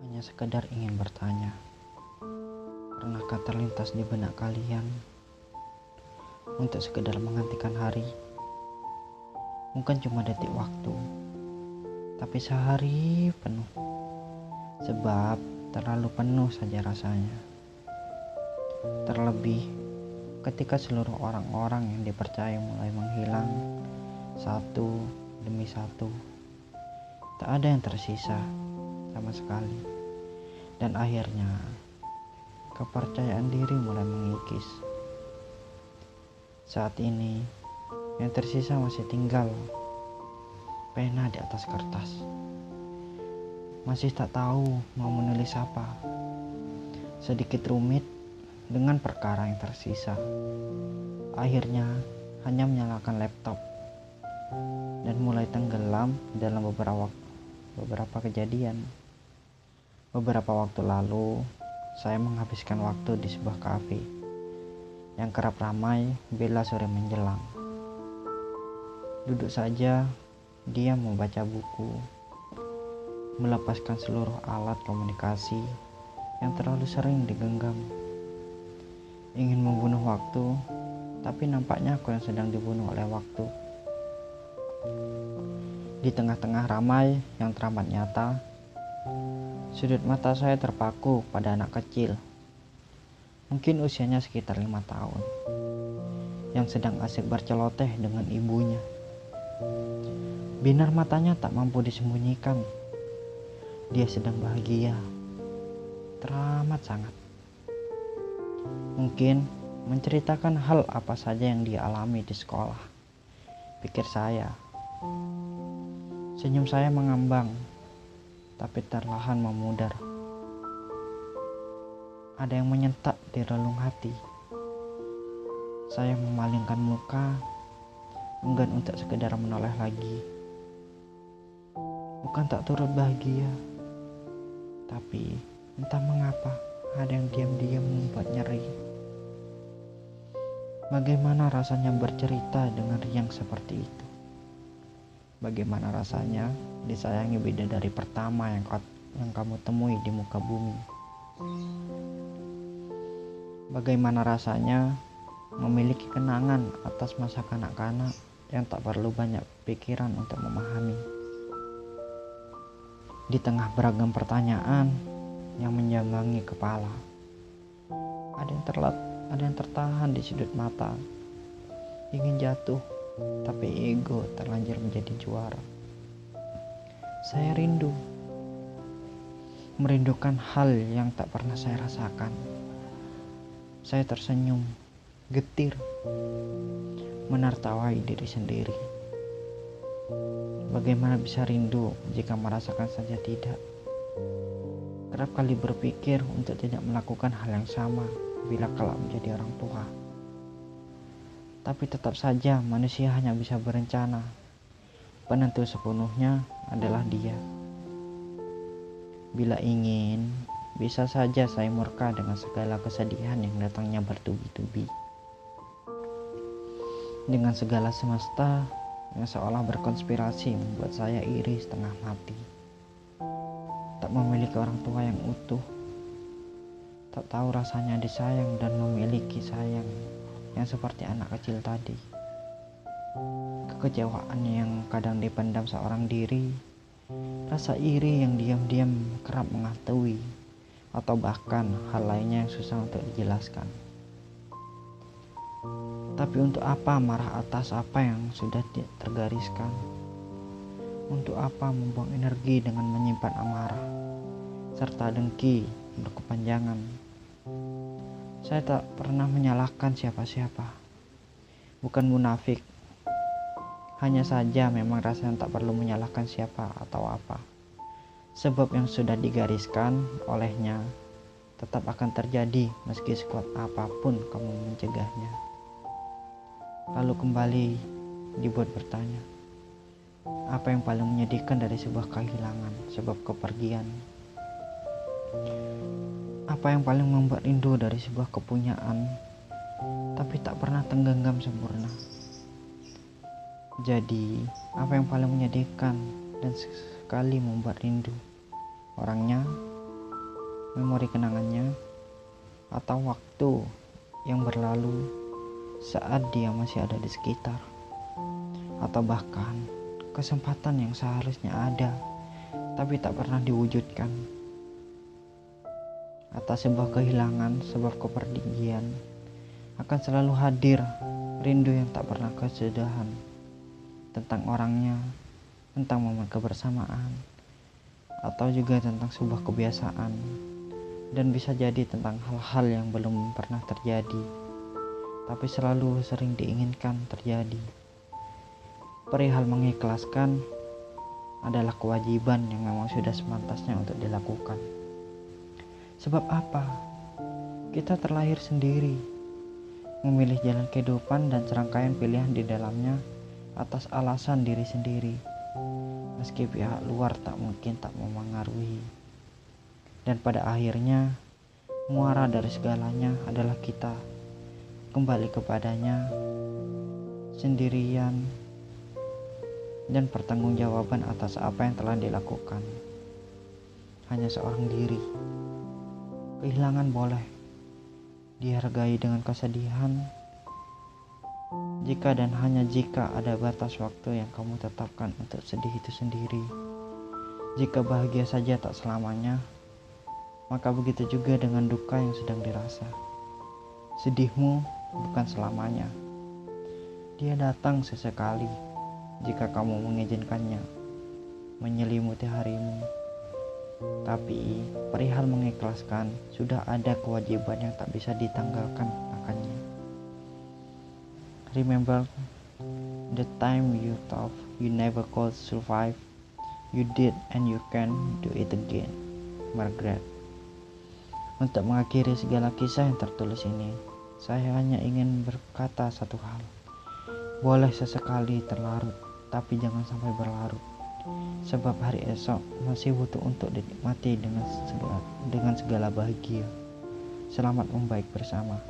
Hanya sekedar ingin bertanya, pernahkah terlintas di benak kalian untuk sekedar menghentikan hari? Bukan cuma detik waktu, tapi sehari penuh. Sebab terlalu penuh saja rasanya. Terlebih ketika seluruh orang-orang yang dipercaya mulai menghilang satu demi satu. Tak ada yang tersisa sama sekali. Dan akhirnya kepercayaan diri mulai mengikis. Saat ini yang tersisa masih tinggal pena di atas kertas. Masih tak tahu mau menulis apa. Sedikit rumit dengan perkara yang tersisa. Akhirnya hanya menyalakan laptop dan mulai tenggelam dalam beberapa beberapa kejadian. Beberapa waktu lalu, saya menghabiskan waktu di sebuah kafe yang kerap ramai bila sore menjelang. Duduk saja, dia membaca buku, melepaskan seluruh alat komunikasi yang terlalu sering digenggam. Ingin membunuh waktu, tapi nampaknya aku yang sedang dibunuh oleh waktu. Di tengah-tengah ramai yang teramat nyata, sudut mata saya terpaku pada anak kecil. Mungkin usianya sekitar lima tahun, yang sedang asik berceloteh dengan ibunya. Binar matanya tak mampu disembunyikan. Dia sedang bahagia, teramat sangat. Mungkin menceritakan hal apa saja yang dia alami di sekolah. Pikir saya. Senyum saya mengambang, tapi terlahan memudar. Ada yang menyentak di relung hati. Saya memalingkan muka, enggan untuk sekedar menoleh lagi. Bukan tak turut bahagia, tapi entah mengapa ada yang diam-diam membuat nyeri. Bagaimana rasanya bercerita dengan riang seperti itu? Bagaimana rasanya disayangi bidadari pertama yang, yang kamu temui di muka bumi? Bagaimana rasanya memiliki kenangan atas masa kanak-kanak yang tak perlu banyak pikiran untuk memahami? Di tengah beragam pertanyaan yang menjambangi kepala, ada yang terlat, ada yang tertahan di sudut mata, ingin jatuh tapi ego terlanjur menjadi juara. Saya rindu, merindukan hal yang tak pernah saya rasakan. Saya tersenyum, getir, menartawai diri sendiri. Bagaimana bisa rindu jika merasakan saja tidak? Kerap kali berpikir untuk tidak melakukan hal yang sama bila kelak menjadi orang tua. Tapi tetap saja manusia hanya bisa berencana. Penentu sepenuhnya adalah dia. Bila ingin, bisa saja saya murka dengan segala kesedihan yang datangnya bertubi-tubi. Dengan segala semesta yang seolah berkonspirasi membuat saya iri setengah mati. Tak memiliki orang tua yang utuh. Tak tahu rasanya disayang dan memiliki sayang yang seperti anak kecil tadi. Kekecewaan yang kadang dipendam seorang diri, rasa iri yang diam-diam kerap mengatui, atau bahkan hal lainnya yang susah untuk dijelaskan. Tapi untuk apa marah atas apa yang sudah tergariskan? Untuk apa membuang energi dengan menyimpan amarah, serta dengki berkepanjangan? Saya tak pernah menyalahkan siapa-siapa. Bukan munafik. Hanya saja memang rasanya tak perlu menyalahkan siapa atau apa. Sebab yang sudah digariskan olehnya tetap akan terjadi meski sekuat apa pun kamu mencegahnya. Lalu kembali dibuat bertanya, apa yang paling menyedihkan dari sebuah kehilangan sebab kepergian? Apa yang paling membuat rindu dari sebuah kepunyaan, tapi tak pernah tenggenggam sempurna? Jadi, apa yang paling menyedihkan dan sekali membuat rindu. Orangnya, memori kenangannya, atau waktu yang berlalu saat dia masih ada di sekitar. Atau bahkan kesempatan yang seharusnya ada tapi tak pernah diwujudkan. Atas sebuah kehilangan sebab kepergian akan selalu hadir rindu yang tak pernah kesudahan tentang orangnya, tentang momen kebersamaan, atau juga tentang sebuah kebiasaan, dan bisa jadi tentang hal-hal yang belum pernah terjadi, tapi selalu sering diinginkan terjadi. Perihal mengikhlaskan adalah kewajiban yang memang sudah semantasnya untuk dilakukan. Sebab apa? Kita terlahir sendiri, memilih jalan kehidupan dan serangkaian pilihan di dalamnya atas alasan diri sendiri, meski pihak luar tak mungkin tak memengaruhi. Dan pada akhirnya, muara dari segalanya adalah kita kembali kepadanya sendirian dan pertanggungjawaban atas apa yang telah dilakukan. Hanya seorang diri. Kehilangan boleh dihargai dengan kesedihan jika dan hanya jika ada batas waktu yang kamu tetapkan untuk sedih itu sendiri. Jika bahagia saja tak selamanya, maka begitu juga dengan duka yang sedang dirasa. Sedihmu bukan selamanya. Dia datang sesekali jika kamu mengizinkannya menyelimuti harimu. Tapi perihal mengikhlaskan sudah ada kewajiban yang tak bisa ditanggalkan akannya. Remember the time you thought you never could survive? You did and you can do it again. Margaret. Untuk mengakhiri segala kisah yang tertulis ini, saya hanya ingin berkata satu hal. Boleh sesekali terlarut, tapi jangan sampai berlarut. Sebab hari esok masih butuh untuk dinikmati dengan segala, dengan segala bahagia. Selamat membaik bersama.